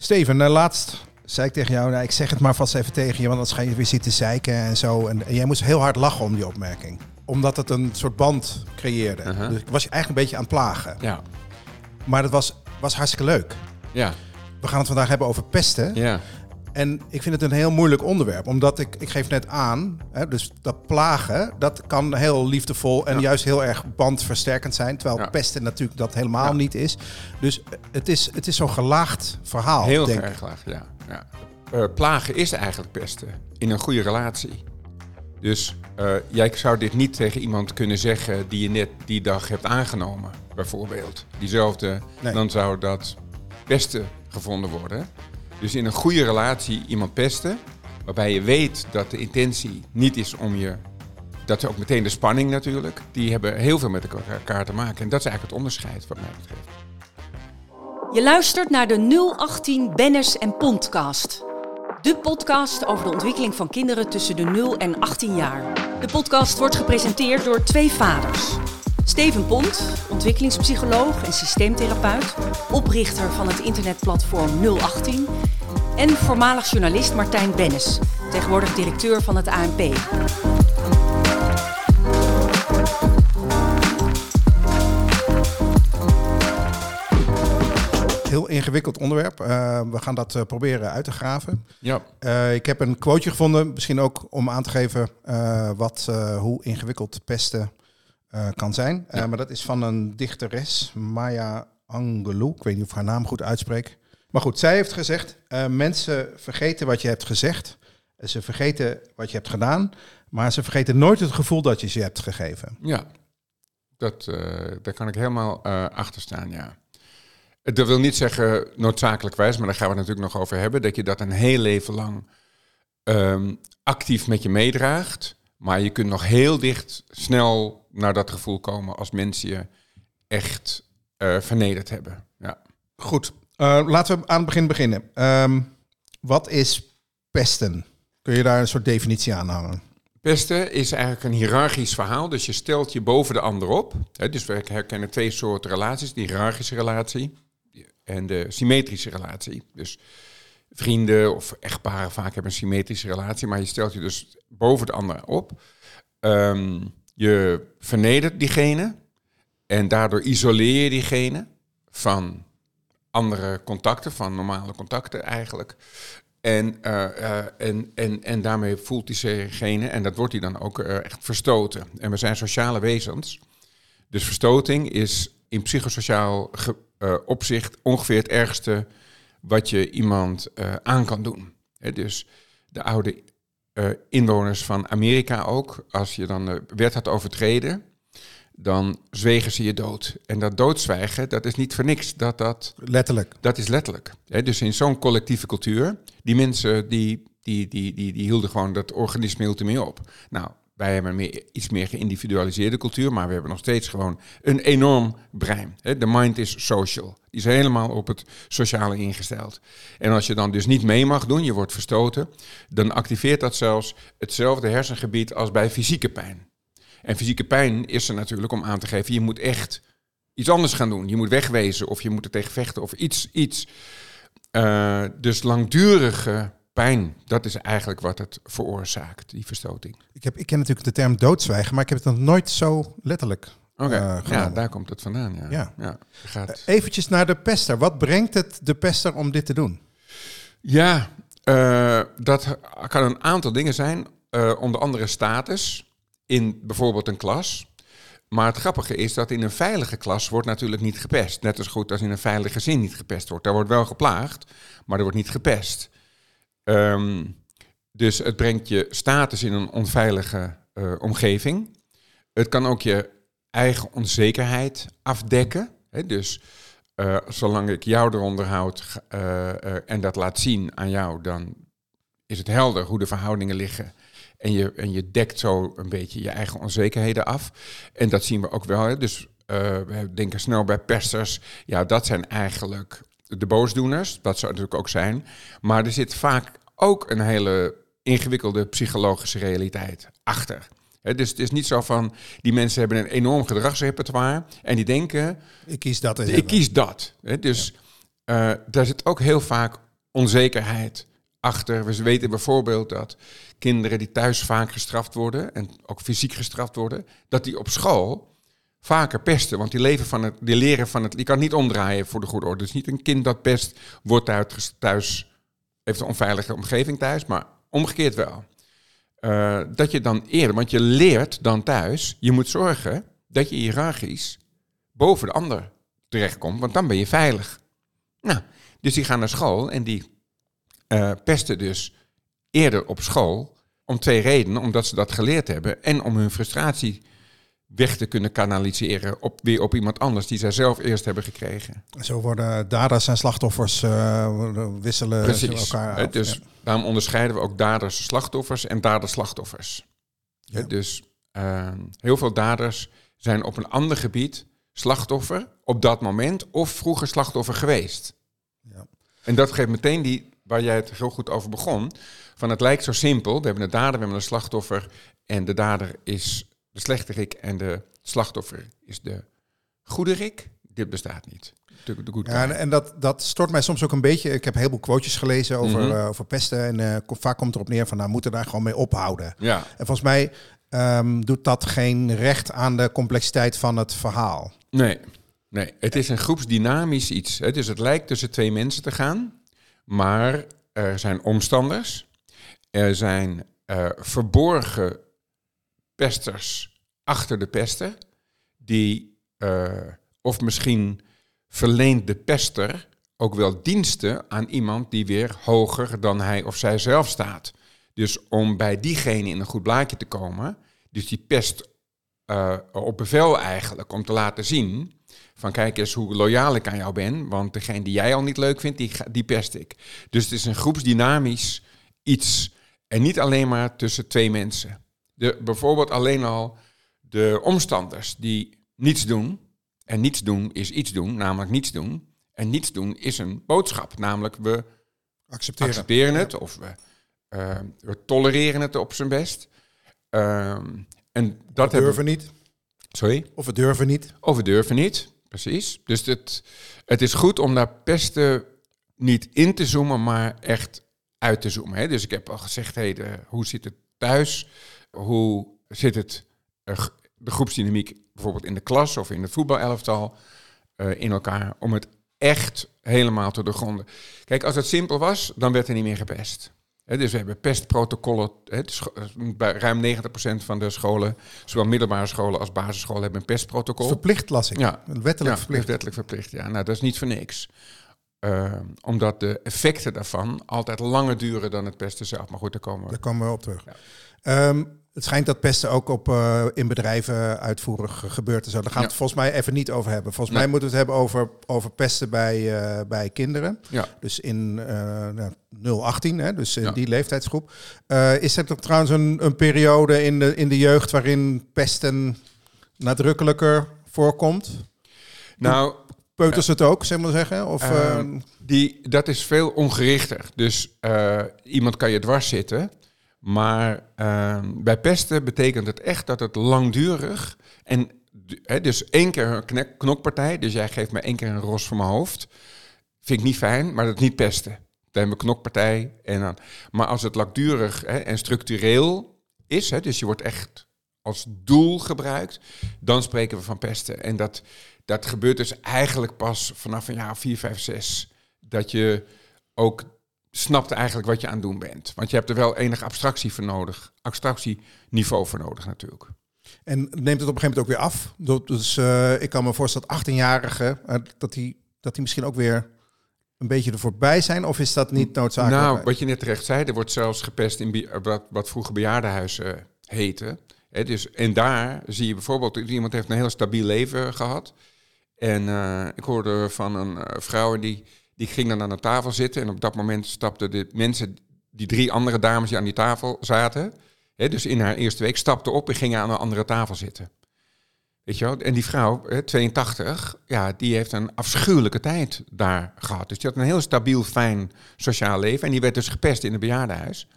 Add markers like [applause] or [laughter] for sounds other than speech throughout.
Steven, uh, laatst zei ik tegen jou, nou, ik zeg het maar vast even tegen je, want anders ga je weer zitten zeiken en zo. En, en jij moest heel hard lachen om die opmerking. Omdat het een soort band creëerde. Uh -huh. Dus ik was je eigenlijk een beetje aan het plagen. Ja. Maar dat was, was hartstikke leuk. Ja. We gaan het vandaag hebben over pesten. Ja. En ik vind het een heel moeilijk onderwerp, omdat ik, ik geef net aan, hè, dus dat plagen, dat kan heel liefdevol en Ja. juist heel erg bandversterkend zijn. Terwijl Ja. pesten natuurlijk dat helemaal Ja. niet is. Dus het is, het is zo'n gelaagd verhaal, Heel denk erg laag, ja. ja. Eh, plagen is eigenlijk pesten in een goede relatie. Dus eh, jij zou dit niet tegen iemand kunnen zeggen die je net die dag hebt aangenomen, bijvoorbeeld. Diezelfde, Nee. dan zou dat pesten gevonden worden. Dus in een goede relatie iemand pesten, waarbij je weet dat de intentie niet is om je... Dat is ook meteen de spanning natuurlijk. Die hebben heel veel met elkaar te maken. En dat is eigenlijk het onderscheid wat mij betreft. Je luistert naar de 018 Benners en Pondcast. De podcast over de ontwikkeling van kinderen tussen de 0 en 18 jaar. De podcast wordt gepresenteerd door twee vaders. Steven Pont, ontwikkelingspsycholoog en systeemtherapeut, oprichter van het internetplatform 018. En voormalig journalist Martijn Bennis, tegenwoordig directeur van het ANP. Heel ingewikkeld onderwerp. Eh, we gaan dat eh, proberen uit te graven. Ja, Eh, ik heb een quoteje gevonden, misschien ook om aan te geven eh, wat, eh, hoe ingewikkeld pesten eh, kan zijn. Eh, Ja. maar dat is van een dichteres, Maya Angelou. Ik weet niet of ik haar naam goed uitspreek. Maar goed, zij heeft gezegd, eh, mensen vergeten wat je hebt gezegd. Ze vergeten wat je hebt gedaan, maar ze vergeten nooit het gevoel dat je ze hebt gegeven. Ja, dat, daar kan ik helemaal achter staan, ja. Dat wil niet zeggen noodzakelijkwijs, maar daar gaan we het natuurlijk nog over hebben, dat je dat een heel leven lang ehm, actief met je meedraagt. Maar je kunt nog heel dicht snel naar dat gevoel komen als mensen je echt eh, vernederd hebben. Ja. Goed, eh, laten we aan het begin beginnen. Ehm, wat is pesten? Kun je daar een soort definitie aan hangen? Pesten is eigenlijk een hiërarchisch verhaal, dus je stelt je boven de ander op. Hè, dus we herkennen twee soorten relaties, de hiërarchische relatie en de symmetrische relatie. Dus vrienden of echtparen vaak hebben een symmetrische relatie, maar je stelt je dus boven de ander op. Ehm, je vernedert diegene en daardoor isoleer je diegene van andere contacten, van normale contacten eigenlijk. En, eh, eh, en, en, en daarmee voelt diegene, en dat wordt hij dan ook eh, echt verstoten. En we zijn sociale wezens. Dus verstoting is in psychosociaal opzicht ongeveer het ergste wat je iemand aan kan doen. Dus de oude eh, inwoners van Amerika ook, als je dan de wet had overtreden, dan zwegen ze je dood. En dat doodzwijgen, dat is niet voor niks. Dat dat Letterlijk. dat is letterlijk. Hè? Dus in zo'n collectieve cultuur, die mensen die, die, die, die, die hielden gewoon dat organisme hield ermee op. Nou, wij hebben een meer, iets meer geïndividualiseerde cultuur, maar we hebben nog steeds gewoon een enorm brein. Hè? De mind is social. Is helemaal op het sociale ingesteld. En als je dan dus niet mee mag doen, je wordt verstoten, dan activeert dat zelfs hetzelfde hersengebied als bij fysieke pijn. En fysieke pijn is er natuurlijk om aan te geven, je moet echt iets anders gaan doen. Je moet wegwezen of je moet er tegen vechten of iets. iets. Eh, dus langdurige pijn, dat is eigenlijk wat het veroorzaakt, die verstoting. Ik, heb, ik ken natuurlijk de term doodzwijgen, maar ik heb het nog nooit zo letterlijk Oké, eh, ja, daar komt het vandaan. Ja. Ja. Gaat... Eventjes naar de pester. Wat brengt het de pester om dit te doen? Ja, eh, dat kan een aantal dingen zijn. Eh, onder andere status in bijvoorbeeld een klas. Maar het grappige is dat in een veilige klas wordt natuurlijk niet gepest. Net zo goed als in een veilig gezin niet gepest wordt. Daar wordt wel geplaagd, maar er wordt niet gepest. Ehm, dus het brengt je status in een onveilige eh, omgeving. Het kan ook je eigen onzekerheid afdekken. Dus eh, zolang ik jou eronder houd eh, eh, en dat laat zien aan jou, dan is het helder hoe de verhoudingen liggen. En je, en je dekt zo een beetje je eigen onzekerheden af. En dat zien we ook wel. Dus we denken snel bij pesters. Ja, dat zijn eigenlijk de boosdoeners. Dat zou natuurlijk ook zijn. Maar er zit vaak ook een hele ingewikkelde psychologische realiteit achter. Dus het is niet zo van, die mensen hebben een enorm gedragsrepertoire en die denken, Ik kies dat. ik kies dat. Dus eh, daar zit ook heel vaak onzekerheid achter. We weten bijvoorbeeld dat kinderen die thuis vaak gestraft worden en ook fysiek gestraft worden, dat die op school vaker pesten. Want die, leven van het, die leren van het. Die kan niet omdraaien voor de goede orde. Dus niet een kind dat pest, wordt thuis, thuis heeft een onveilige omgeving thuis, maar omgekeerd wel. Uh, dat je dan eerder, want je leert dan thuis, je moet zorgen dat je hiërarchisch boven de ander terechtkomt, want dan ben je veilig. Nou, dus die gaan naar school en die uh, pesten dus eerder op school om twee redenen. Omdat ze dat geleerd hebben en om hun frustratie weg te kunnen kanaliseren op, weer op iemand anders die zij zelf eerst hebben gekregen. Zo worden daders en slachtoffers uh, wisselen Precies. elkaar af. Dus Ja. daarom onderscheiden we ook daders slachtoffers en daders slachtoffers. Ja. Dus uh, heel veel daders zijn op een ander gebied slachtoffer op dat moment of vroeger slachtoffer geweest. Ja. En dat geeft meteen die, waar jij het heel goed over begon, van het lijkt zo simpel. We hebben een dader, we hebben een slachtoffer en de dader is de slechterik en de slachtoffer is de goederik. Dit bestaat niet. De, Ja, en, dat, dat stort mij soms ook een beetje. Ik heb een heleboel quotejes gelezen over, Mhm. eh, over pesten. En eh, vaak komt erop neer van, nou, we moeten daar gewoon mee ophouden. ja. En volgens mij ehm, doet dat geen recht aan de complexiteit van het verhaal. Nee, nee, het is een groepsdynamisch iets. Hè? Dus het lijkt tussen twee mensen te gaan, maar er zijn omstanders, er zijn eh, verborgen pesters achter de pester, die, eh, of misschien verleent de pester ook wel diensten aan iemand die weer hoger dan hij of zij zelf staat. Dus om bij diegene in een goed blaadje te komen, dus die pest eh, op bevel eigenlijk, om te laten zien van kijk eens hoe loyaal ik aan jou ben, want degene die jij al niet leuk vindt, die, die pest ik. Dus het is een groepsdynamisch iets en niet alleen maar tussen twee mensen. De, bijvoorbeeld alleen al de omstanders die niets doen, en niets doen is iets doen, namelijk niets doen. En niets doen is een boodschap, namelijk we Accepteren. accepteren het of we, eh, we tolereren het op zijn best. Ehm, en dat we hebben durven niet. Sorry? Of we durven niet. Of we durven niet, precies. Dus het, het is goed om daar pesten niet in te zoomen, maar echt uit te zoomen. Hè? Dus ik heb al gezegd, hey, de, hoe zit het thuis? Hoe zit het, eh, de groepsdynamiek bijvoorbeeld in de klas of in het voetbalelftal eh, in elkaar, om het echt helemaal te doorgronden. Kijk, als het simpel was, dan werd er niet meer gepest. Dus we hebben pestprotocollen. De scho- bij ruim 90% van de scholen, zowel middelbare scholen als basisscholen, hebben een pestprotocol. Verplicht las ik. Ja. Wettelijk ja, verplicht. wettelijk verplicht. Ja, nou, dat is niet voor niks. Eh, omdat de effecten daarvan altijd langer duren dan het pesten zelf. Maar goed, daar komen we. Daar komen we op terug. Ja. Ehm, het schijnt dat pesten ook op, eh, in bedrijven uitvoerig gebeurt en zo. Daar gaan we Ja. het volgens mij even niet over hebben. Volgens Nee. mij moeten we het hebben over, over pesten bij, eh, bij kinderen. Ja. Dus in eh nou, 018, hè, dus in Ja. die leeftijdsgroep. Eh, is er toch trouwens een, een periode in de, in de jeugd waarin pesten nadrukkelijker voorkomt? Nou, Peuters het ook, zeg maar zeggen? Of, Ehm, die, dat is veel ongerichter. Dus eh, iemand kan je dwars zitten. Maar eh, bij pesten betekent het echt dat het langdurig... En dus één keer een knokpartij. Dus jij geeft me één keer een ros voor mijn hoofd. Vind ik niet fijn, maar dat is niet pesten. Dan hebben we knokpartij. En dan, maar als het langdurig en structureel is... Dus je wordt echt als doel gebruikt... dan spreken we van pesten. En dat, dat gebeurt dus eigenlijk pas vanaf een jaar of 4, 5, 6. Dat je ook snapt eigenlijk wat je aan het doen bent. Want je hebt er wel enig abstractie voor nodig. Abstractieniveau voor nodig natuurlijk. En neemt het op een gegeven moment ook weer af. Dus eh, ik kan me voorstellen dat 18-jarigen, eh, dat die, dat die misschien ook weer een beetje er voorbij zijn. Of is dat niet noodzakelijk? Nou, wat je net terecht zei, er wordt zelfs gepest in be- wat, wat vroeger bejaardenhuizen heten. Dus, en daar zie je bijvoorbeeld, iemand heeft een heel stabiel leven gehad. En eh, ik hoorde van een eh, vrouw die, die ging dan aan de tafel zitten. En op dat moment stapten de mensen, die drie andere dames die aan die tafel zaten, hè, dus in haar eerste week, stapten op en gingen aan een andere tafel zitten. Weet je wel? En die vrouw, hè, 82, ja, die heeft een afschuwelijke tijd daar gehad. Dus die had een heel stabiel, fijn sociaal leven. En die werd dus gepest in het bejaardenhuis.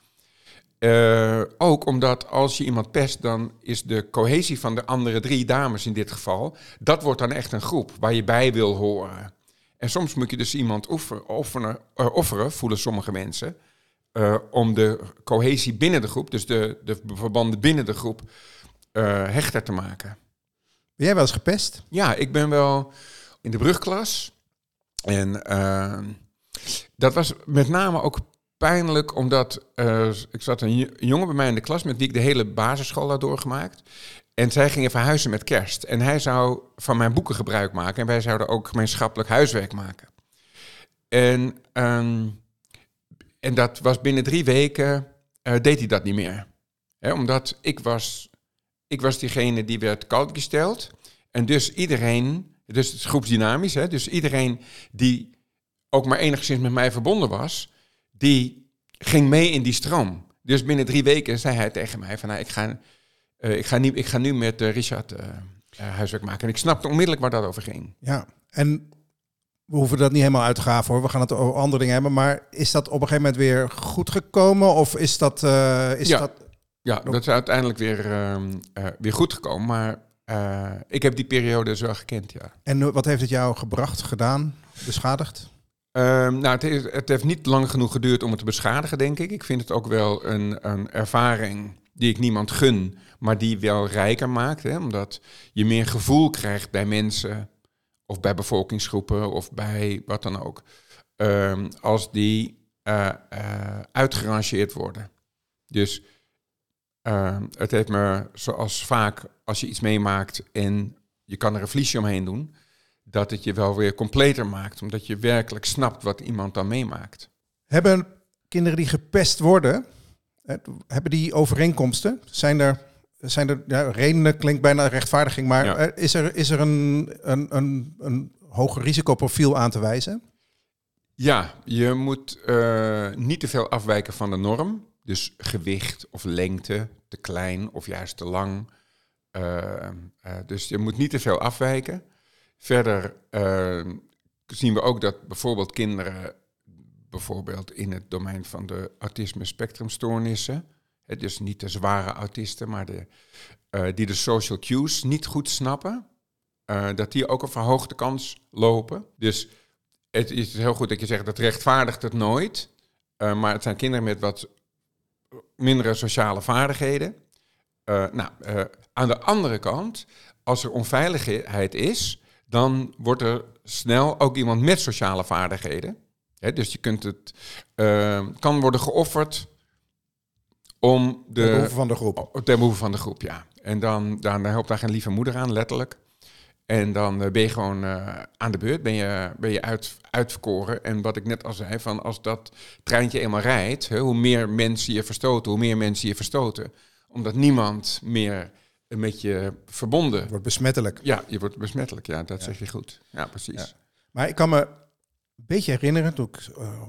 Eh, ook omdat als je iemand pest, dan is de cohesie van de andere drie dames in dit geval, dat wordt dan echt een groep waar je bij wil horen. En soms moet je dus iemand offeren, offeren, uh, offeren voelen sommige mensen, uh, om de cohesie binnen de groep, dus de, de verbanden binnen de groep, uh, hechter te maken. Ben jij wel eens gepest? Ja, ik ben wel in de brugklas. En ehm, dat was met name ook pijnlijk, omdat ik zat een jongen bij mij in de klas met wie ik de hele basisschool had doorgemaakt. En zij gingen verhuizen met kerst. En hij zou van mijn boeken gebruik maken. En wij zouden ook gemeenschappelijk huiswerk maken. En, ehm, en dat was binnen drie weken, uh, deed hij dat niet meer. omdat ik was, ik was diegene die werd koud gesteld. En dus iedereen, dus het is groepsdynamisch, hè, dus iedereen die ook maar enigszins met mij verbonden was, die ging mee in die stroom. Dus binnen drie weken zei hij tegen mij van, nou, ik ga uh, ik, ga niet, ik ga nu met uh, Richard uh, huiswerk maken. En ik snapte onmiddellijk waar dat over ging. Ja, en we hoeven dat niet helemaal uit te gaan voor. We gaan het over andere dingen hebben. Maar is dat op een gegeven moment weer goed gekomen? Of is dat... is ja. dat... ja, dat is uiteindelijk weer, ehm, weer goed gekomen. Maar ik heb die periode zo gekend, ja. En wat heeft het jou gebracht, gedaan, beschadigd? Um, nou, het, is, het, heeft niet lang genoeg geduurd om het te beschadigen, denk ik. Ik vind het ook wel een, een ervaring die ik niemand gun, maar die wel rijker maakt. Hè? Omdat je meer gevoel krijgt bij mensen of bij bevolkingsgroepen of bij wat dan ook. Um, als die uh, uh, uitgerangeerd worden. Dus uh, het heeft me, zoals vaak als je iets meemaakt en je kan er een vliesje omheen doen, dat het je wel weer completer maakt, omdat je werkelijk snapt wat iemand dan meemaakt. Hebben kinderen die gepest worden, hebben die overeenkomsten? Zijn er, zijn er ja, redenen, klinkt bijna rechtvaardiging, maar is er, is er een, een, een, een hoger risicoprofiel aan te wijzen? Ja, je moet uh, niet te veel afwijken van de norm. Dus gewicht of lengte, te klein of juist te lang. Uh, uh, dus je moet niet te veel afwijken. Verder zien we ook dat bijvoorbeeld kinderen bijvoorbeeld in het domein van de autisme spectrumstoornissen. Dus niet de zware autisten, maar de, uh, die de social cues niet goed snappen. Uh, dat die ook een verhoogde kans lopen. Dus het is heel goed dat je zegt dat rechtvaardigt het nooit. Uh, maar het zijn kinderen met wat mindere sociale vaardigheden. nou, aan de andere kant, als er onveiligheid is, dan wordt er snel ook iemand met sociale vaardigheden dus je kunt het, kan worden geofferd om de... Ten behoeve van de groep. Ten behoeve van de groep, ja. En dan, dan helpt daar geen lieve moeder aan, letterlijk. En dan uh, ben je gewoon uh, aan de beurt, ben je, ben je uit, uitverkoren. En wat ik net al zei, van als dat treintje eenmaal rijdt, hè, hoe meer mensen je verstoten, hoe meer mensen je verstoten. Omdat niemand meer met je verbonden... wordt besmettelijk. Ja, je wordt besmettelijk, ja, dat zeg je goed. Ja, precies. Ja. Maar ik kan me beetje herinneren, toen ik uh,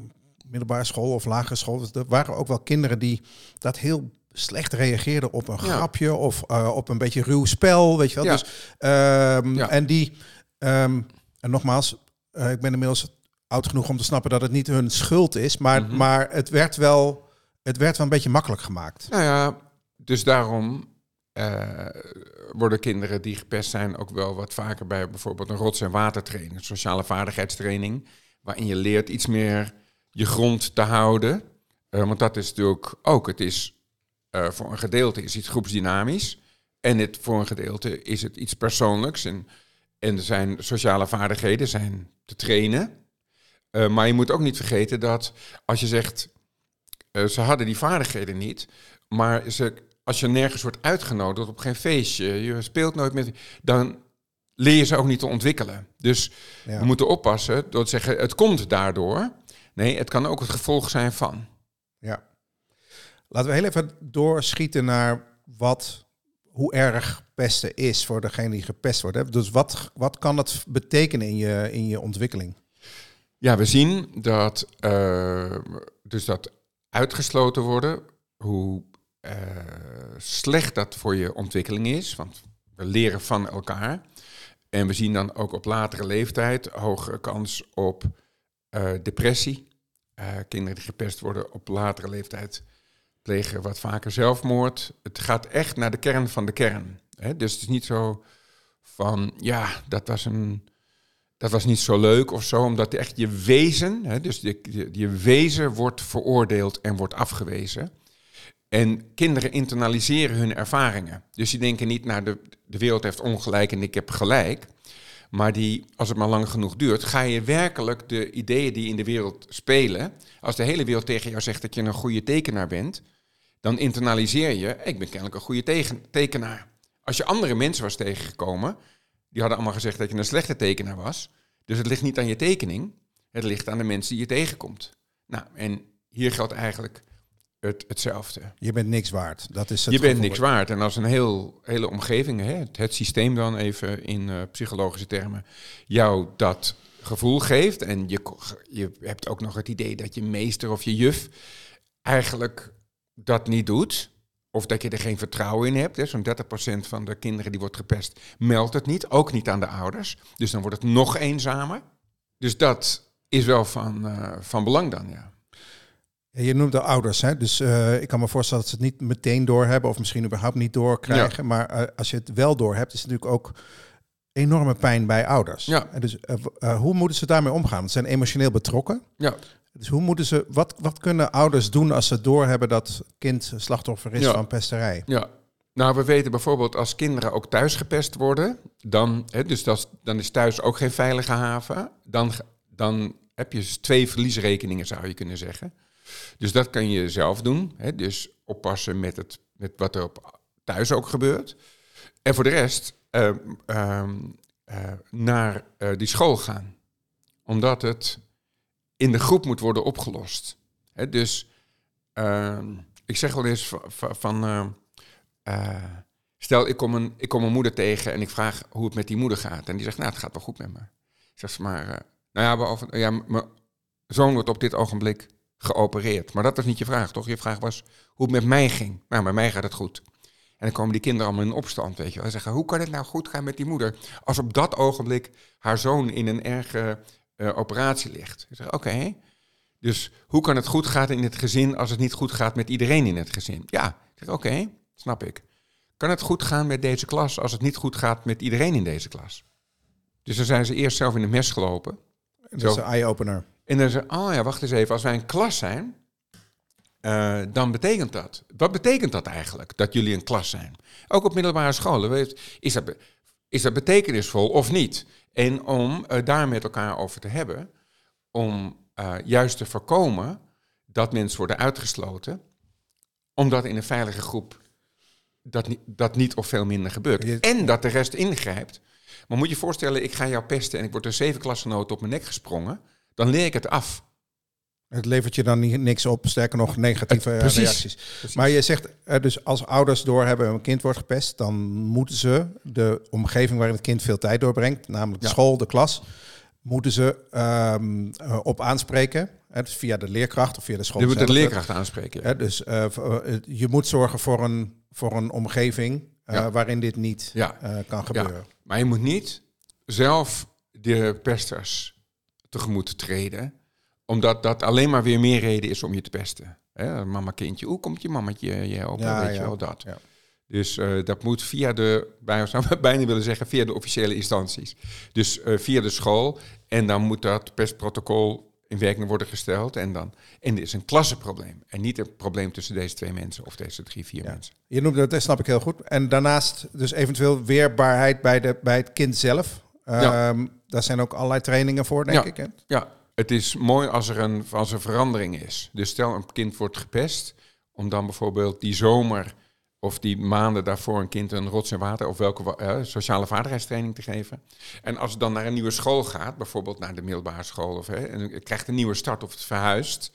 middelbare school of lagere school, er waren ook wel kinderen die dat heel slecht reageerden op een grapje of uh, op een beetje ruw spel, weet je wel. Ja. Dus, um, ja. En die, um, en nogmaals, uh, ik ben inmiddels oud genoeg om te snappen dat het niet hun schuld is, maar, mm -hmm. maar het werd wel, het werd wel een beetje makkelijk gemaakt. Nou ja, dus daarom uh, worden kinderen die gepest zijn ook wel wat vaker bij bijvoorbeeld een rots- en watertraining, een sociale vaardigheidstraining waarin je leert iets meer je grond te houden. Uh, want dat is natuurlijk ook, het is uh, voor een gedeelte is iets groepsdynamisch. En het, voor een gedeelte is het iets persoonlijks. En, en er zijn sociale vaardigheden zijn te trainen. Uh, maar je moet ook niet vergeten dat als je zegt, ze hadden die vaardigheden niet, maar ze, als je nergens wordt uitgenodigd op geen feestje, je speelt nooit met, dan leer je ze ook niet te ontwikkelen. Dus ja. we moeten oppassen door te zeggen, het komt daardoor. Nee, het kan ook het gevolg zijn van. Ja. Laten we heel even doorschieten naar wat, hoe erg pesten is voor degene die gepest wordt. Dus wat, wat kan dat betekenen in je, in je ontwikkeling? Ja, we zien dat, uh, dus dat uitgesloten worden, hoe uh, slecht dat voor je ontwikkeling is. Want we leren van elkaar. En we zien dan ook op latere leeftijd hogere kans op uh, depressie. Uh, kinderen die gepest worden op latere leeftijd plegen wat vaker zelfmoord. Het gaat echt naar de kern van de kern. Hè? Dus het is niet zo van, ja, dat was een, dat was niet zo leuk of zo, omdat echt je wezen, hè, dus je, je, wezen wordt veroordeeld en wordt afgewezen. En kinderen internaliseren hun ervaringen. Dus die denken niet, nou, de, de wereld heeft ongelijk en ik heb gelijk. Maar die, als het maar lang genoeg duurt, ga je werkelijk de ideeën die in de wereld spelen. Als de hele wereld tegen jou zegt dat je een goede tekenaar bent, dan internaliseer je, ik ben kennelijk een goede tekenaar. Als je andere mensen was tegengekomen, die hadden allemaal gezegd dat je een slechte tekenaar was. Dus het ligt niet aan je tekening, het ligt aan de mensen die je tegenkomt. Nou, en hier geldt eigenlijk het, hetzelfde. Je bent niks waard. Dat is het je bent niks waard. En als een heel, hele omgeving, hè, het, het systeem dan even in eh, psychologische termen, jou dat gevoel geeft. En je, je hebt ook nog het idee dat je meester of je juf eigenlijk dat niet doet. Of dat je er geen vertrouwen in hebt. Zo'n 30% van de kinderen die wordt gepest meldt het niet. Ook niet aan de ouders. Dus dan wordt het nog eenzamer. Dus dat is wel van, eh, van belang dan, ja. Je noemt de ouders, hè? dus eh, ik kan me voorstellen dat ze het niet meteen doorhebben of misschien überhaupt niet doorkrijgen. Maar eh, als je het wel doorhebt, is het natuurlijk ook enorme pijn bij ouders. Ja. En dus eh, hoe moeten ze daarmee omgaan? Ze zijn emotioneel betrokken. Ja, Dus hoe moeten ze, wat, wat kunnen ouders doen als ze doorhebben dat kind slachtoffer is Ja. van pesterij? Ja, nou we weten bijvoorbeeld als kinderen ook thuis gepest worden, dan, hè, dus dat, is- dan is thuis ook geen veilige haven, dan, dan heb je dus twee verliesrekeningen zou je kunnen zeggen. Dus dat kan je zelf doen, hè, dus oppassen met, het, met wat er op thuis ook gebeurt. En voor de rest eh, ehm, eh, naar eh, die school gaan, omdat het in de groep moet worden opgelost. Hè, dus ehm, ik zeg wel eens va- va- van, eh, stel ik kom, een, ik kom een moeder tegen en ik vraag hoe het met die moeder gaat. En die zegt, nou het gaat wel goed met me. Ik zeg ze maar, nou ja, behalve, ja, mijn zoon wordt op dit ogenblik geopereerd. Maar dat was niet je vraag, toch? Je vraag was hoe het met mij ging. Nou, met mij gaat het goed. En dan komen die kinderen allemaal in opstand, weet je wel. En zeggen, hoe kan het nou goed gaan met die moeder... als op dat ogenblik haar zoon in een erge eh, operatie ligt? Ik zeg, oké. Dus hoe kan het goed gaan in het gezin als het niet goed gaat met iedereen in het gezin? Ja, ik zeg, oké, snap ik. Kan het goed gaan met deze klas als het niet goed gaat met iedereen in deze klas? Dus dan zijn ze eerst zelf in het mes gelopen. Dat is een eye-opener. En dan zei oh ja, wacht eens even, als wij een klas zijn, eh, dan betekent dat. Wat betekent dat eigenlijk, dat jullie een klas zijn? Ook op middelbare scholen, is dat, is dat betekenisvol of niet? En om eh, daar met elkaar over te hebben, om eh, juist te voorkomen dat mensen worden uitgesloten, omdat in een veilige groep dat niet, dat niet of veel minder gebeurt. En dat de rest ingrijpt. Maar moet je je voorstellen, ik ga jou pesten en ik word door zeven klasgenoten op mijn nek gesprongen, dan leer ik het af. Het levert je dan niet, niks op, sterker nog negatieve Het- eh, precies. reacties. Maar je zegt, dus als ouders doorhebben een kind wordt gepest, dan moeten ze de omgeving waarin het kind veel tijd doorbrengt, namelijk de Ja. school, de klas, moeten ze ehm, eh, op aanspreken. Hè, dus via de leerkracht of via de school. Je moet de leerkracht aanspreken. ja. Dus eh, eh, je moet zorgen voor een, voor een omgeving Ja. waarin dit niet kan gebeuren. Maar je moet niet zelf de pesters tegemoet treden, omdat dat alleen maar weer meer reden is om je te pesten. Hè, mama kindje, hoe komt je mamatje je helpen? Ja, weet je wel dat. Dus eh, dat moet via de, bij, zou [laughs] bijna willen zeggen, via de officiële instanties. Dus eh, via de school. En dan moet dat pestprotocol in werking worden gesteld. En dan en dit is een klassenprobleem. En niet een probleem tussen deze twee mensen of deze drie, vier Ja. mensen. Je noemde dat, dat snap ik heel goed. En daarnaast dus eventueel weerbaarheid bij, de, bij het kind zelf. Ja. Ehm, Daar zijn ook allerlei trainingen voor, denk ik. Hè? Ja, het is mooi als er, een, als er verandering is. Dus stel een kind wordt gepest, om dan bijvoorbeeld die zomer of die maanden daarvoor een kind een rots en water of welke eh, sociale vaardigheidstraining te geven. En als het dan naar een nieuwe school gaat, bijvoorbeeld naar de middelbare school of hè, en het krijgt een nieuwe start of het verhuist,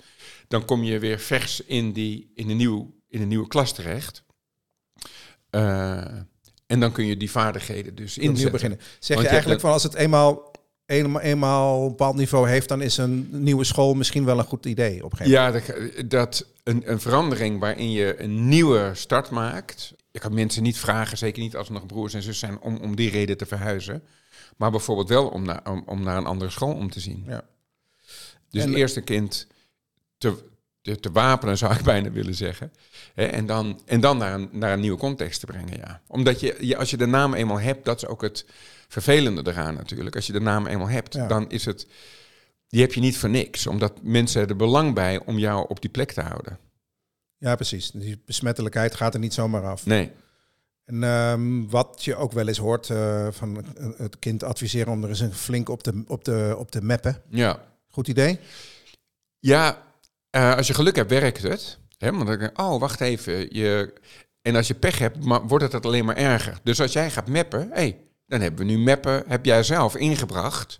dan kom je weer vers in, die, in, een, nieuw, in een nieuwe klas terecht. Eh, en dan kun je die vaardigheden dus inzetten. beginnen. Zeg Want je eigenlijk van als het eenmaal, eenmaal, eenmaal een bepaald niveau heeft, dan is een nieuwe school misschien wel een goed idee op een gegeven Ja, dat, dat een, een verandering waarin je een nieuwe start maakt. Je kan mensen niet vragen, zeker niet als er nog broers en zus zijn, om, om die reden te verhuizen. Maar bijvoorbeeld wel om, naar om, om naar een andere school om te zien. Ja. Dus En- eerst een kind te, te, te wapenen, [laughs] zou ik bijna willen zeggen. Hè, en dan, en dan naar, een, naar een nieuwe context te brengen, ja. Omdat je, je, als je de naam eenmaal hebt, dat is ook het vervelende eraan natuurlijk. Als je de naam eenmaal hebt, Ja. dan is het... Die heb je niet voor niks, omdat mensen er belang bij om jou op die plek te houden. Ja, precies. Die besmettelijkheid gaat er niet zomaar af. Nee, En ehm, wat je ook wel eens hoort eh, van het- kind adviseren om er eens een flink op te, op de, op te mappen. ja. Goed idee? Ja, eh, als je geluk hebt, werkt het. Hè? Want dan denk oh, wacht even. Je... En als je pech hebt, wordt het alleen maar erger. Dus als jij gaat mappen, hey, dan hebben we nu mappen, heb jij zelf ingebracht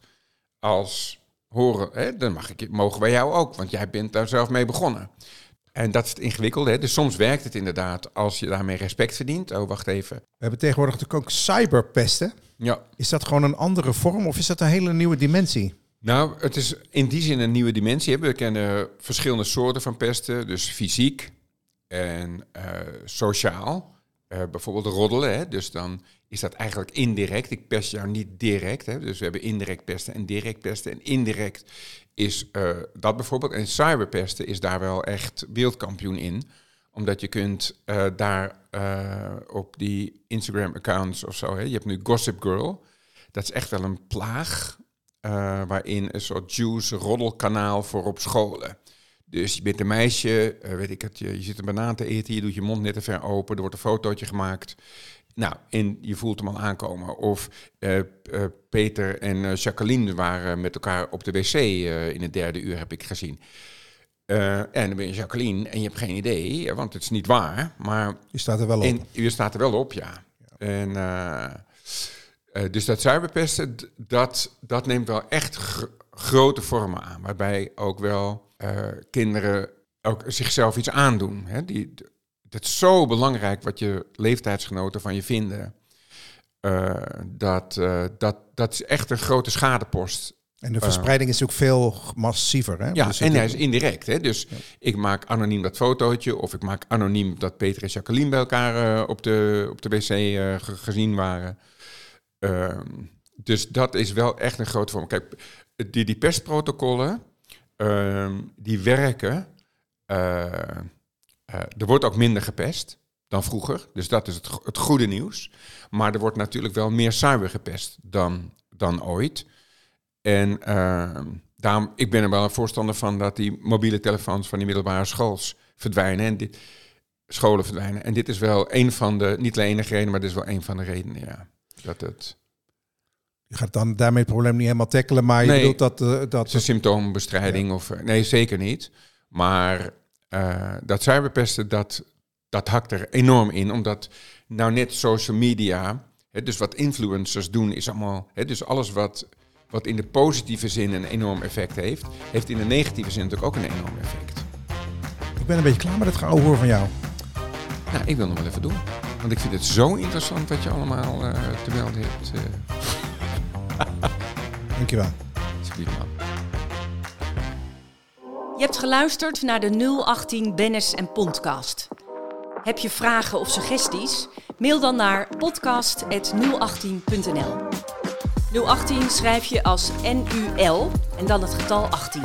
als horen. Hè? Dan mag ik, mogen wij jou ook, want jij bent daar zelf mee begonnen. En dat is het ingewikkelde. Hè? Dus soms werkt het inderdaad als je daarmee respect verdient. Oh, wacht even. We hebben tegenwoordig natuurlijk ook cyberpesten. Ja, Is dat gewoon een andere vorm of is dat een hele nieuwe dimensie? Nou, het is in die zin een nieuwe dimensie. We kennen verschillende soorten van pesten. Dus fysiek en eh, sociaal. Eh, bijvoorbeeld roddelen. Hè. Dus dan is dat eigenlijk indirect. Ik pest jou niet direct. Hè. Dus we hebben indirect pesten en direct pesten. En indirect is eh, dat bijvoorbeeld. En cyberpesten is daar wel echt wereldkampioen in. Omdat je kunt daar op die Instagram-accounts of zo... Hè, je hebt nu Gossip Girl. Dat is echt wel een plaag eh, waarin een soort juice roddelkanaal voor op scholen. Dus je bent een meisje, eh, weet ik het, je, je zit een banaan te eten, je doet je mond net te ver open, er wordt een fotootje gemaakt. Nou, en je voelt hem al aankomen. Of eh, Peter en Jacqueline waren met elkaar op de wc in het derde uur, heb ik gezien. En dan ben je Jacqueline en je hebt geen idee, want het is niet waar. Maar Je staat er wel op. je staat er wel op, ja. En, dus dat cyberpesten, dat, dat neemt wel echt gr- grote vormen aan. Waarbij ook wel eh, kinderen ook zichzelf iets aandoen. Hè? Die, d- het is zo belangrijk wat je leeftijdsgenoten van je vinden. Eh, dat, eh, dat, dat is echt een grote schadepost En de verspreiding is ook veel massiever. Hè? ja, Dus en hij is indirect. Hè? Dus ik maak anoniem dat fotootje, of ik maak anoniem dat Peter en Jacqueline bij elkaar eh, op, de, op de wc eh, ge- gezien waren. Ehm, dus dat is wel echt een grote vorm. Kijk, die, die pestprotocollen, ehm, die werken. eh, eh, er wordt ook minder gepest dan vroeger. Dus dat is het, het goede nieuws. Maar er wordt natuurlijk wel meer cyber gepest dan, dan ooit. En ehm, daarom, ik ben er wel een voorstander van dat die mobiele telefoons van die middelbare schools verdwijnen. En dit, scholen verdwijnen. En dit is wel een van de, niet de enige reden, maar dit is wel een van de redenen, ja. Dat het, Je gaat dan daarmee het probleem niet helemaal tackelen, maar je Nee. bedoelt dat... eh, het dat is een symptoombestrijding of... eh, Nee, zeker niet. Maar eh, dat cyberpesten, dat, dat hakt er enorm in. Omdat nou net social media... Hè, dus wat influencers doen is allemaal... Hè, dus alles wat, wat in de positieve zin een enorm effect heeft... heeft in de negatieve zin natuurlijk ook een enorm effect. ik ben een beetje klaar met het geouwe van jou. Nou, ik wil nog wel even doen. Want ik vind het zo interessant wat je allemaal eh, te melden hebt. eh Dankjewel. alsjeblieft, man. Je hebt geluisterd naar de 018 Bennis en Podcast. Heb je vragen of suggesties? Mail dan naar podcast.018.nl 018 schrijf je als NUL en dan het getal 18.